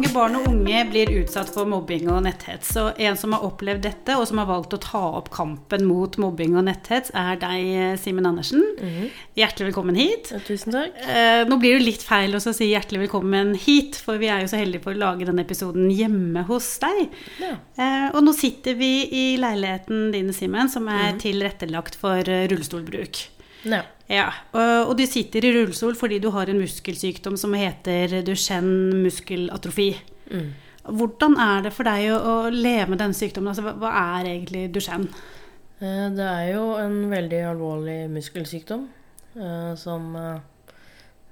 Mange barn og unge blir utsatt for mobbing og netthets. Og en som har opplevd dette, og som har valgt å ta opp kampen mot mobbing og netthets, er deg, Simen Andersen. Hjertelig velkommen hit. Ja, tusen takk. Eh, nå blir det litt feil å si hjertelig velkommen hit, for vi er jo så heldige for å lage denne episoden hjemme hos deg. Ja. Eh, og nå sitter vi i leiligheten din, Simen, som er tilrettelagt for eh, rullestolbruk. Ja. Ja, og, du sitter i rullestol fordi du har en muskelsykdom som heter Duchenne muskelatrofi. Mm. Hvordan er det for deg å, å leve med denne sykdommen? Altså, hva, hva er egentlig Duchenne? Eh, Det er jo en veldig alvorlig muskelsykdom eh, som eh,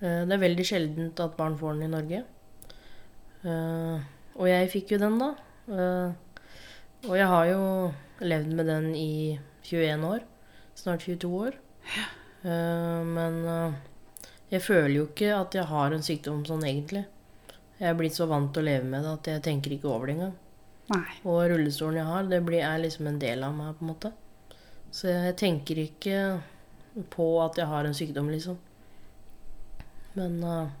Det er veldig sjeldent at barn får den i Norge. Og jeg fikk jo den, da. Og jeg har jo levd med den i 21 år. Snart 22 år. Eh, Men eh, jeg føler jo ikke at jeg har en sykdom sånn egentlig. Jeg er blitt så vant til å leve med det at jeg tenker ikke over det engang. Nei. Og rullestolen jeg har, det blir, er liksom en del av meg, på en måte. Så jeg tenker ikke på at jeg har en sykdom, liksom. Men eh,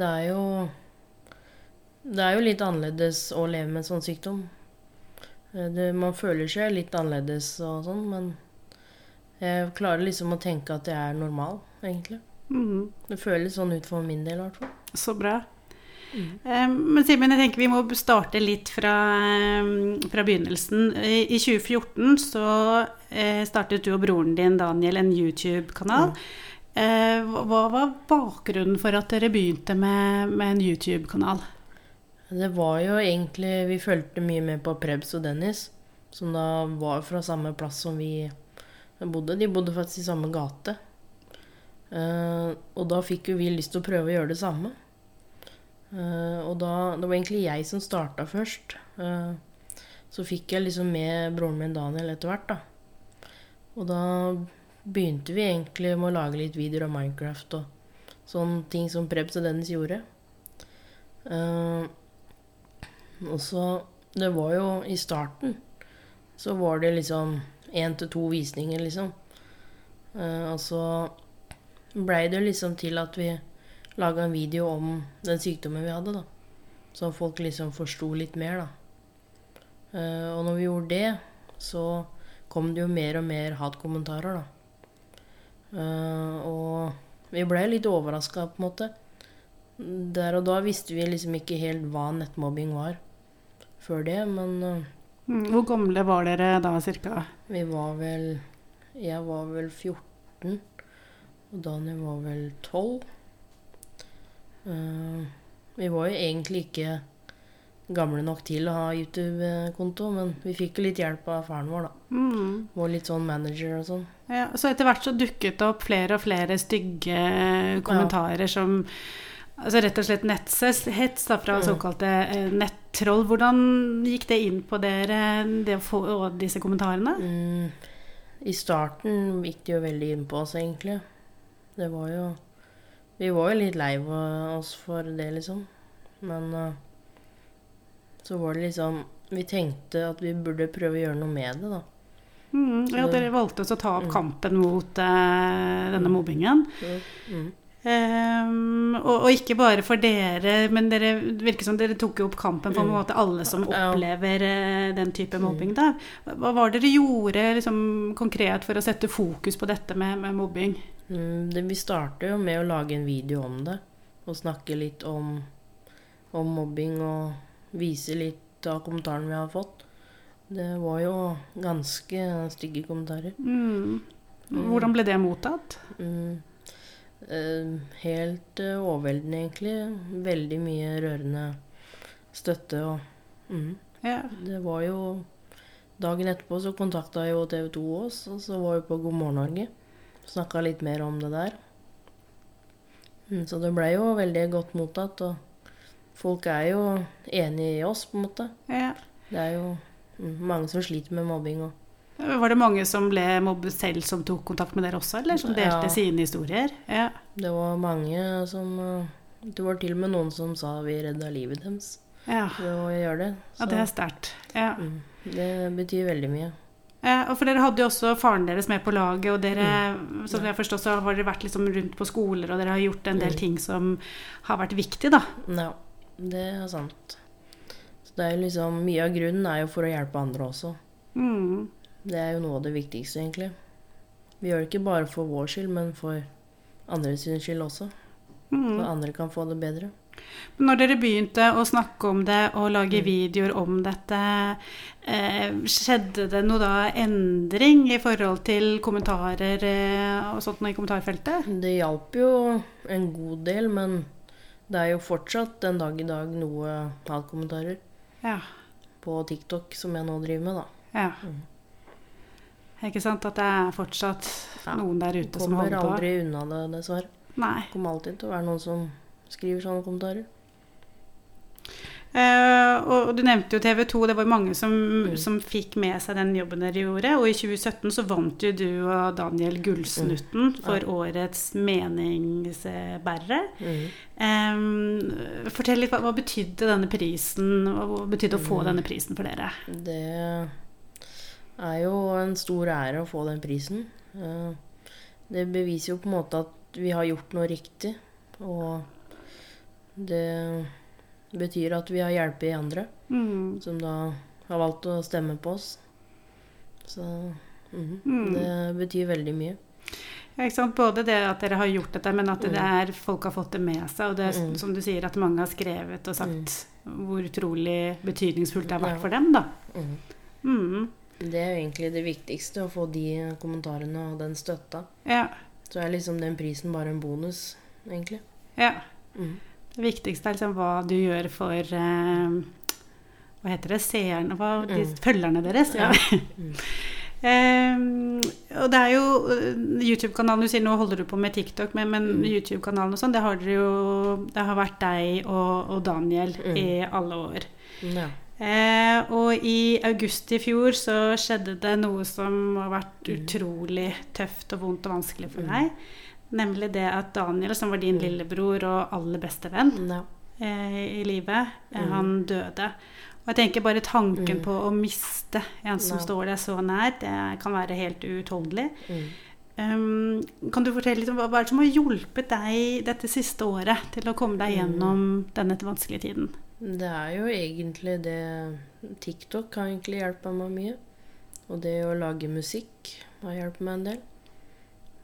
det er jo Det er jo litt annerledes å leve med en sånn sykdom. Det, man føler seg litt annerledes og sånn, men jeg klarer liksom å tenke at jeg er normal, egentlig. Mm. Det føles sånn ut for min del, i hvert fall. Så bra. Mm. Men Simen, jeg tenker vi må starte litt fra, eh, fra begynnelsen. I i 2014 så eh, startet du og broren din Daniel en YouTube-kanal. Eh, Hva hva var bakgrunnen for at dere begynte med, med en YouTube-kanal? Det var jo egentlig Vi fulgte mye med på Prebz og Dennis, som da var fra samme plass som vi bodde. De bodde faktisk i samme gate. Uh, og da fikk jo vi lyst til å prøve å gjøre det samme. Uh, og da Det var egentlig jeg som starta først. Uh, så fikk jeg liksom med broren min Daniel etter hvert, da. Og da begynte vi egentlig med å lage litt videoer av Minecraft og sånne ting som Prebz og Dennis gjorde. Og så Det var jo i starten så var det liksom én til to visninger, liksom. Eh, og så blei det liksom til at vi laga en video om den sykdommen vi hadde, da. Så folk liksom forsto litt mer, da. Eh, og når vi gjorde det, så kom det jo mer og mer hatkommentarer, da. Eh, og vi blei litt overraska, på en måte. Der og da visste vi liksom ikke helt hva nettmobbing var før det, men Hvor gamle var dere da, cirka? vi var vel Jeg var vel 14, og Daniel var vel 12. Uh, vi var jo egentlig ikke gamle nok til å ha YouTube-konto, men vi fikk jo litt hjelp av faren vår, da. Mm. Var litt sånn manager og sånn. Ja, så etter hvert så dukket det opp flere og flere stygge kommentarer som Altså rett og slett netthets fra Mm. såkalte eh, nettroll. Hvordan gikk det inn på dere, det å få disse kommentarene? Mm, I starten gikk det jo veldig inn på oss, egentlig. Det var jo Vi var jo litt lei oss for det, liksom. Men uh, så var det liksom Vi tenkte at vi burde prøve å gjøre noe med det, da. Mm, ja, dere valgte også å ta opp Mm. kampen mot uh, denne mobbingen. Mm. Ehm, og, og ikke bare for dere, men dere virker som dere tok jo opp kampen for Mm. måte alle som opplever uh, den type mobbing. Da. Hva var det dere gjorde liksom, konkret for å sette fokus på dette med, med mobbing? Mm, det, vi startet jo med å lage en video om det. Og snakke litt om, om mobbing og vise litt av kommentarene vi har fått. Det var jo ganske stygge kommentarer. Mm. Hvordan ble det mottatt? Mm. Eh, helt eh, overveldende, egentlig. Veldig mye rørende støtte og mm. Ja. Det var jo Dagen etterpå så kontakta jo TV 2 oss, og så var vi på God morgen Norge. Snakka litt mer om det der. Mm, så det blei jo veldig godt mottatt, og folk er jo enig i oss, på en måte. ja. Det er jo mm, mange som sliter med mobbing og Var det mange som ble mobbet selv, som tok kontakt med dere også, eller som delte Ja. sine historier? Ja. Det var mange som eh, Det var til og med noen som sa vi redda livet deres Ja. ved å gjøre det. ja, det er sterkt. Ja. mm, det betyr veldig mye. Ja, og for dere hadde jo også faren deres med på laget, og dere, som jeg forstår, så har dere vært liksom rundt på skoler, og dere har gjort en del Mm. ting som har vært viktig, da. Ja. det er sant. Så det er liksom Mye av grunnen er jo for å hjelpe andre også. Mm. Det er jo noe av det viktigste, egentlig. Vi gjør det ikke bare for vår skyld, men for andres skyld også. Mm. For andre kan få det bedre. Når dere begynte å snakke om det og lage Mm. videoer om dette, eh, skjedde det noe da endring i forhold til kommentarer eh, og sånt i kommentarfeltet? Det hjalp jo en god del, men det er jo fortsatt den dag i dag noe hatkommentarer Ja. på TikTok som jeg nå driver med, da. ja. Mm. Ikke sant at det er fortsatt Ja. noen der ute som holder på? Kommer aldri unna det, dessverre. Nei. Det Kommer alltid til å være noen som skriver sånne kommentarer. Uh, og du nevnte jo TV 2, det var mange som, Mm. som fikk med seg den jobben dere gjorde. Og i 2017 så vant jo du og Daniel Gullsnutten for Ja. årets meningsbærere. Mm. Um, fortell litt, hva, hva betydde denne prisen? Hva betydde å få Mm. denne prisen for dere? Det er jo en stor ære å få den prisen. Eh, Det beviser jo på en måte at vi har gjort noe riktig. Og det betyr at vi har hjulpet andre, Mm. som da har valgt å stemme på oss. Så mm, Mm. det betyr veldig mye. Ja? Både det at dere har gjort dette, men at det er, folk har fått det med seg. Og det er, Mm. som du sier, at mange har skrevet og sagt hvor utrolig betydningsfullt det har vært for dem. da. Mm. Det er jo egentlig det viktigste, å få de kommentarene og den støtta. Ja. Så er liksom den prisen bare en bonus, egentlig. ja. Mm. Det viktigste er liksom hva du gjør for eh, Hva heter det? Seerne? Hva, de, Mm. følgerne deres? Ja. Mm. Um, og det er jo eh, YouTube-kanalen Du sier nå holder du på med TikTok, men, men Mm. YouTube-kanalen og sånn, det har dere jo Det har vært deg og, og Daniel Mm. i alle år. Ja. Eh, og i august i fjor så skjedde det noe som har vært Mm. utrolig tøft og vondt og vanskelig for Mm. deg. Nemlig det at Daniel, som var din Mm. lillebror og aller beste venn no. eh, i livet, eh, Mm. han døde. Og jeg tenker bare tanken Mm. på å miste en som no. står deg så nær, det kan være helt uutholdelig. Um, kan du fortelle litt om hva, hva det som har hjulpet deg dette siste året til å komme deg gjennom denne vanskelige tiden? Det er jo egentlig det TikTok har egentlig hjulpet meg mye. Og det å lage musikk har hjulpet meg en del.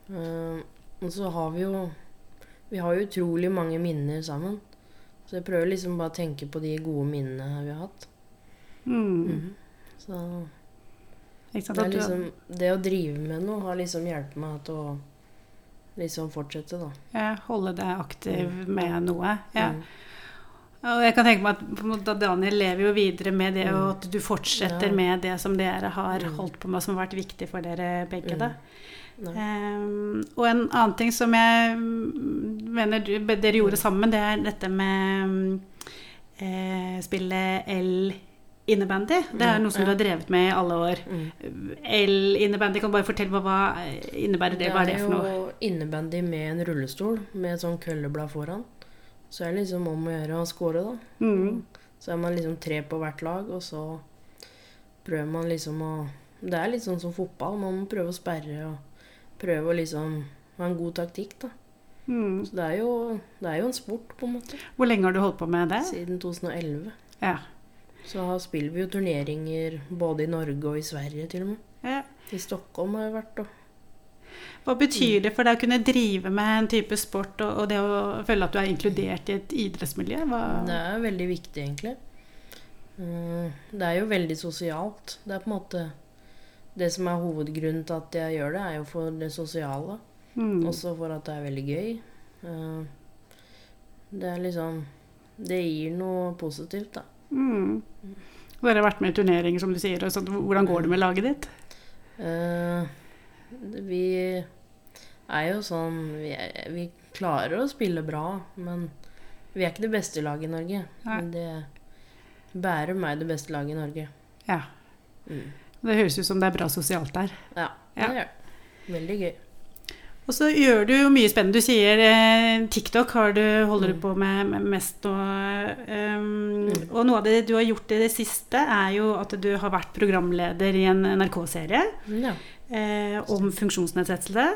Eh, og så har vi jo Vi har jo utrolig mange minner sammen. Så jeg prøver liksom bare å tenke på de gode minnene vi har hatt. Mm. Mhm. Så det, er liksom, det å drive med noe har liksom hjulpet meg til å liksom fortsette, da. Ja, holde deg aktiv Mm. med noe. Ja. Mm. Og jeg kan tenke meg at, Daniel lever jo videre med det, Mm. og at du fortsetter med det som dere har Mm. holdt på med, som har vært viktig for dere begge. Da. Um, og en annen ting som jeg mm, mener du, dere gjorde sammen, det er dette med mm, eh, spillet L-innebandy. Det er Mm, noe som du har drevet med i alle år. Mm. L-innebandy, kan du bare fortelle hva, hva innebærer det? Hva er det for noe? jo innebandy med en rullestol med sånn kølleblad foran. Så er det liksom om å gjøre å score, da. Mm. Så er man liksom tre på hvert lag, og så prøver man liksom å Det er litt sånn som fotball. Man må prøve å sperre og prøve å liksom ha en god taktikk, da. Mm. Så det er jo, det er jo en sport, på en måte. Hvor lenge har du holdt på med det? Siden 2011. Ja. Så spiller vi jo turneringer både i Norge og i Sverige, til og med. ja. I Stockholm har jeg vært, og Hva betyr det for deg å kunne drive med en type sport og, og det å føle at du er inkludert i et idrettsmiljø? Hva? Det er veldig viktig, egentlig. Mm, Det er jo veldig sosialt. Det er på en måte Det som er hovedgrunnen til at jeg gjør det, er jo for det sosiale. Mm. Også for at det er veldig gøy. Eh, Det er liksom Det gir noe positivt, da. Mm. Dere har vært med i turneringer, som du sier. Hvordan går det med laget ditt? Eh, Vi er jo sånn vi, er, vi klarer å spille bra, men vi er ikke det beste laget i Norge. Nei. Men det bærer meg det beste laget i Norge. Ja. Mm. Det høres ut som det er bra sosialt der. Ja, det Ja. gjør det. Veldig gøy. Og så gjør du jo mye spennende. Du sier eh, TikTok har du, holder du Mm. på med, med mest Og, Um, Mm. Og noe av det du har gjort i det siste, er jo at du har vært programleder i en NRK-serie Ja. Eh, om funksjonsnedsettelse.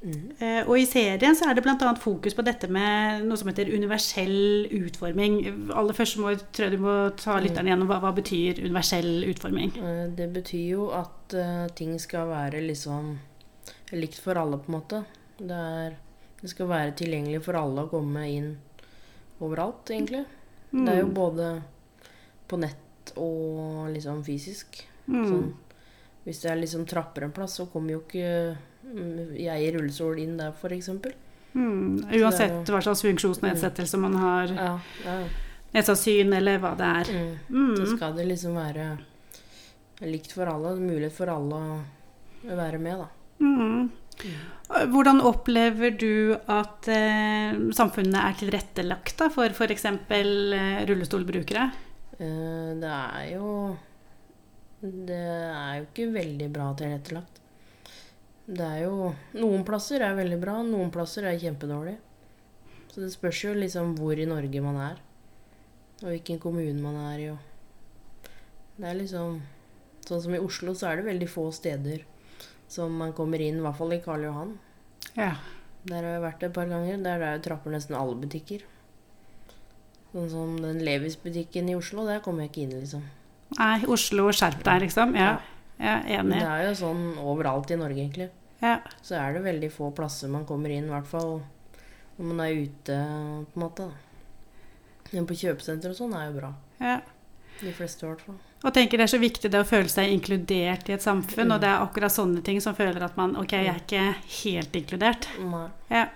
Mm. Eh, Og i serien så er det bl.a. fokus på dette med noe som heter universell utforming. Aller først må, tror jeg du må ta lytteren gjennom hva, hva betyr universell utforming. Eh, Det betyr jo at uh, ting skal være liksom likt for alle, på en måte. Det, er, det skal være tilgjengelig for alle å komme inn overalt, egentlig. Det er jo Mm. både på nett og liksom fysisk. Mm. Sånn, hvis er liksom trapper en plass, så kommer jo ikke mm, jeg i rullestol inn der, eksempel. Mm. Uansett hva slags funksjonsnedsettelse man har, Ja, ja. nedsatt syn eller hva det er. Mm. Så Mm. skal det liksom være likt for alle. Mulighet for alle å være med, da. Mm. Hvordan opplever du at eh, samfunnet er tilrettelagt da, for f.eks. Eh, rullestolbrukere? Eh, Det er jo Det er jo ikke veldig bra tilrettelagt. Det er jo Noen plasser er veldig bra, noen plasser er kjempedårlig. Så det spørs jo liksom hvor i Norge man er. Og hvilken kommune man er i. Det er liksom Sånn som i Oslo, så er det veldig få steder som man kommer inn, i hvert fall i Karl Johan. Ja. Der har jeg vært et par ganger. Der er jo trapper nesten alle butikker. Sånn som den Levis-butikken i Oslo, der kommer jeg ikke inn, liksom. Nei, Oslo, skjerp deg, liksom. Ja, ja Men enig. det er jo sånn overalt i Norge, egentlig. Ja. Så er det veldig få plasser man kommer inn, i hvert fall når man er ute, på en måte. Men på kjøpesenter og sånn er jo bra. ja. De fleste, i hvert fall. Og tenker det er så viktig det å føle seg inkludert i et samfunn, Mm. og det er akkurat sånne ting som føler at man Ok, jeg er ikke helt inkludert. Nei. Ja.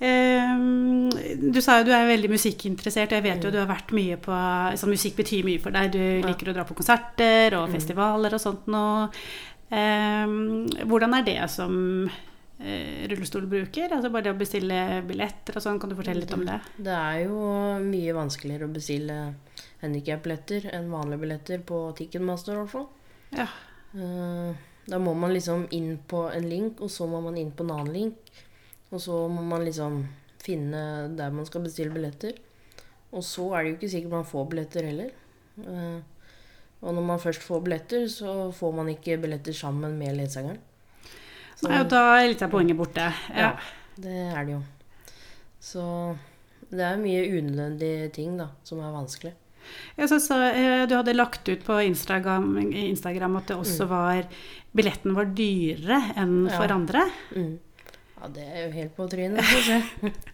Ehm, du sa jo du er veldig musikkinteressert. Jeg vet jo Mm. du har vært mye på altså Musikk betyr mye for deg. Du liker å dra på konserter og Mm. festivaler og sånt nå. Ehm, hvordan er det som eh, rullestolbruker? Altså bare det å bestille billetter og sånn. Kan du fortelle litt om det? Det er jo mye vanskeligere å bestille handikap-billetter enn vanlige billetter på Ticketmaster, i hvert fall. Ja. Eh, Da må man liksom inn på en link, og så må man inn på en annen link. Og så må man liksom finne der man skal bestille billetter. Og så er det jo ikke sikkert man får billetter heller. Eh, Og når man først får billetter, så får man ikke billetter sammen med ledsageren. Så- Nei, da er litt av poenget borte. Ja. ja, det er det jo. Så det er mye unødvendige ting da, som er vanskelig. Jeg så, eh, du hadde lagt ut på Instagram, Instagram at det også var Billetten var dyrere enn for Mm. Ja. andre. Mm. Ja, det er jo helt på trynet, se.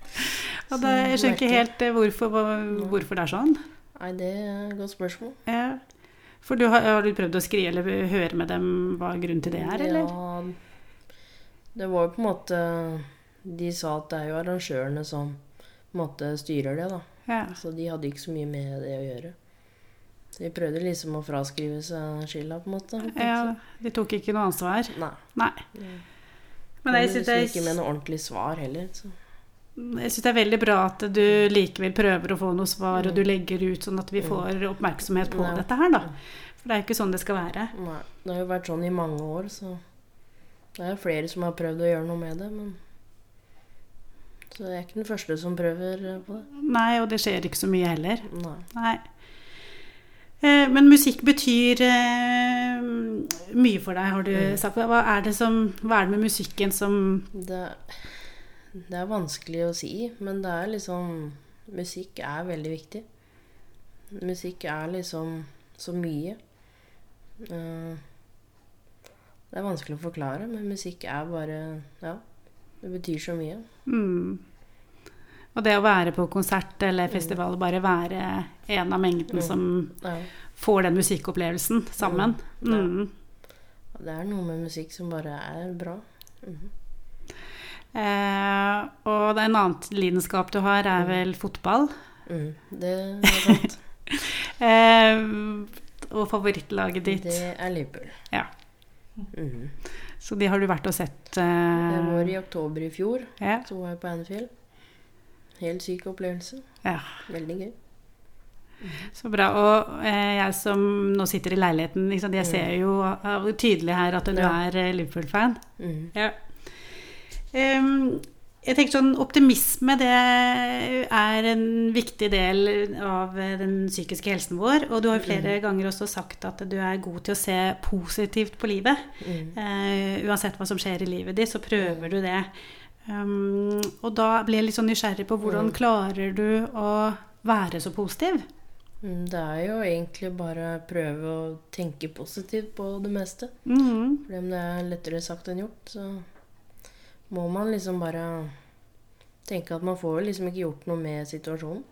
Og det, jeg skjønner ikke helt eh, hvorfor, hvorfor det er sånn. Nei, det er et godt spørsmål. Ja. For du har, har du prøvd å skrive eller høre med dem hva grunnen til det er, eller? Ja, det var jo på en måte De sa at det er jo arrangørene som på en måte styrer det, da. Ja. Så de hadde ikke så mye med det å gjøre. Så de prøvde liksom å fraskrive seg skylda, på en måte. ja. De tok ikke noe ansvar. Nei. Nei. Men jeg syns jeg... ikke med noe ordentlig svar heller. Så. jeg synes det er veldig bra at du likevel prøver å få noe svar, og du legger ut sånn at vi får oppmerksomhet på Nei. dette her, da. For det er jo ikke sånn det skal være. Nei. Det har jo vært sånn i mange år, så det er jo flere som har prøvd å gjøre noe med det, men Så jeg er ikke den første som prøver på det. Nei, og det skjer ikke så mye heller. Nei. Nei. Eh, Men musikk betyr eh, mye for deg, har du Mm. sagt. Hva er, det som, hva er det med musikken som Det, det er vanskelig å si, men det er liksom Musikk er veldig viktig. Musikk er liksom så mye. Eh, Det er vanskelig å forklare, men musikk er bare Ja, det betyr så mye. mm. Og det å være på konsert eller festival, bare være en av mengden Mm. som Ja. får den musikkopplevelsen sammen. Mm. Mm. Det er noe med musikk som bare er bra. Mhm. Eh, og en annen lidenskap du har, er vel fotball. Mm, det er sant. Eh, og favorittlaget ditt. Det er Liverpool. Ja. Mhm. Så de har du vært og sett? Jeg Eh, var i oktober i fjor, ja. så var jeg på Anfield. Helt syk opplevelse. ja. Veldig gøy. Så bra. Og eh, jeg som nå sitter i leiligheten, liksom, jeg ser jo tydelig her at du Mm. Ja. er eh, Liverpool-fan. Mm. Ja. Um, jeg tenker sånn Optimisme det er en viktig del av den psykiske helsen vår. Og du har jo flere Mm. ganger også sagt at du er god til å se positivt på livet. Mm. Uh, uansett hva som skjer i livet ditt, så prøver du det. Um, og da blir jeg litt sånn nysgjerrig på hvordan Mm. klarer du å være så positiv? Mm, Det er jo egentlig bare å prøve å tenke positivt på det meste. Mhm. For om det er lettere sagt enn gjort, så må man liksom bare tenke at man får liksom ikke gjort noe med situasjonen.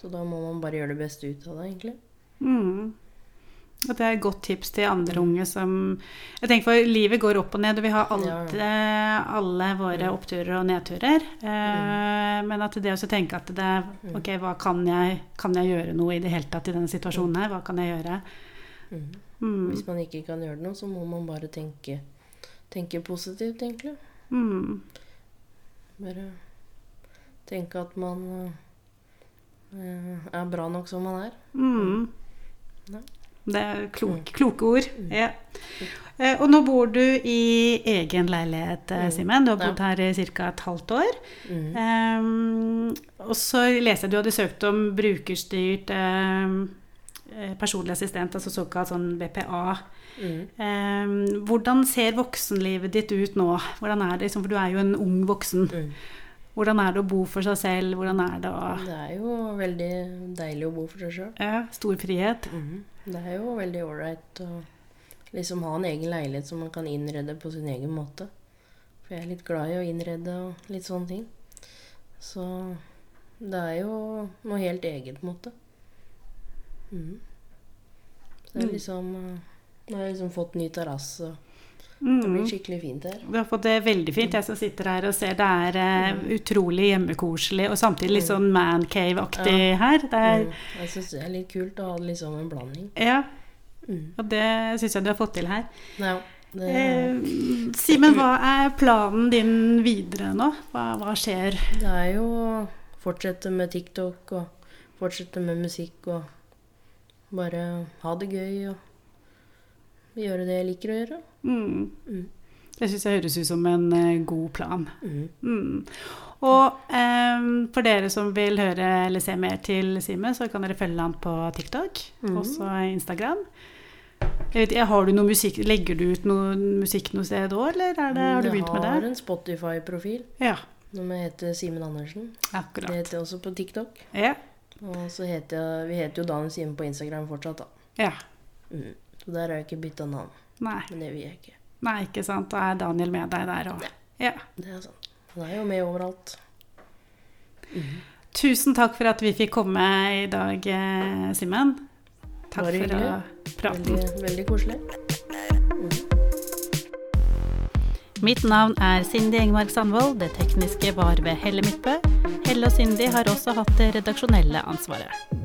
Så da må man bare gjøre det beste ut av det, egentlig. Mm. Det er et godt tips til andre unge som Jeg tenker for livet går opp og ned, og vi har alt, eh, alle våre oppturer og nedturer. Eh, Men at det å tenke at det er Ok, hva kan jeg Kan jeg gjøre noe i det hele tatt i denne situasjonen her? Hva kan jeg gjøre? Mm. Mm. Hvis man ikke kan gjøre noe, så må man bare tenke, tenke positivt, egentlig. Mm. Bare tenke at man uh, er bra nok som man er. Mm. Ja. Det er kloke, kloke ord. Ja. Eh, Og nå bor du i egen leilighet, eh, Mm. Simen. Du har bodd her i ca. et halvt år. Mm. Um, og så leser jeg at du hadde søkt om brukerstyrt um, personlig assistent, altså såkalt sånn BPA. Mm. Um, hvordan ser voksenlivet ditt ut nå? Hvordan er det, liksom, For du er jo en ung voksen. Mm. Hvordan er det å bo for seg selv? Hvordan er det å Det er jo veldig deilig å bo for seg sjøl. ja, Stor frihet. Det er jo veldig ålreit å liksom ha en egen leilighet som man kan innrede på sin egen måte. For jeg er litt glad i å innrede og litt sånne ting. Så det er jo noe helt eget, på en måte. Mm. Så det er Mm. liksom eh, Nå har jeg liksom fått ny terrasse. Det Mm. blir skikkelig fint her. Du har fått det veldig fint, jeg som sitter her og ser. Det er eh, utrolig hjemmekoselig, og samtidig litt sånn mancave-aktig her. Det er, Mm. Jeg syns det er litt kult å ha liksom en blanding. ja, Mm. og det syns jeg du har fått til her. Ja, det, Eh, Simen, hva er planen din videre nå? Hva, hva skjer? Det er jo å fortsette med TikTok og fortsette med musikk og bare ha det gøy og gjøre det jeg liker å gjøre. Mm. Mm. Det syns jeg høres ut som en eh, god plan. Mm. Mm. Og eh, for dere som vil høre eller se mer til Simen, så kan dere følge han på TikTok, Mhm. også Instagram. Jeg vet, ikke, har du noe musikk, Legger du ut noe musikk noe sted òg, eller er det, har du begynt med det? Jeg har en Spotify-profil Ja, som heter Simen Andersen. Akkurat. Det heter jeg også på TikTok. Ja, Og så heter jeg, vi heter jo Daniel Simen på Instagram fortsatt, da. ja. Mm. Så der har jeg ikke bytta navn. Nei, Men det vil jeg ikke. nei, ikke sant. Da er Daniel med deg der òg. Ja. Det er sant. Han er jo med overalt. Tusen takk for at vi fikk komme i dag, eh, Simen. Takk Bare for å prate. Veldig, veldig koselig. Mitt navn er Cindy Engmark Sandvold. Det tekniske var ved Helle Midtbø. Helle og Cindy har også hatt det redaksjonelle ansvaret.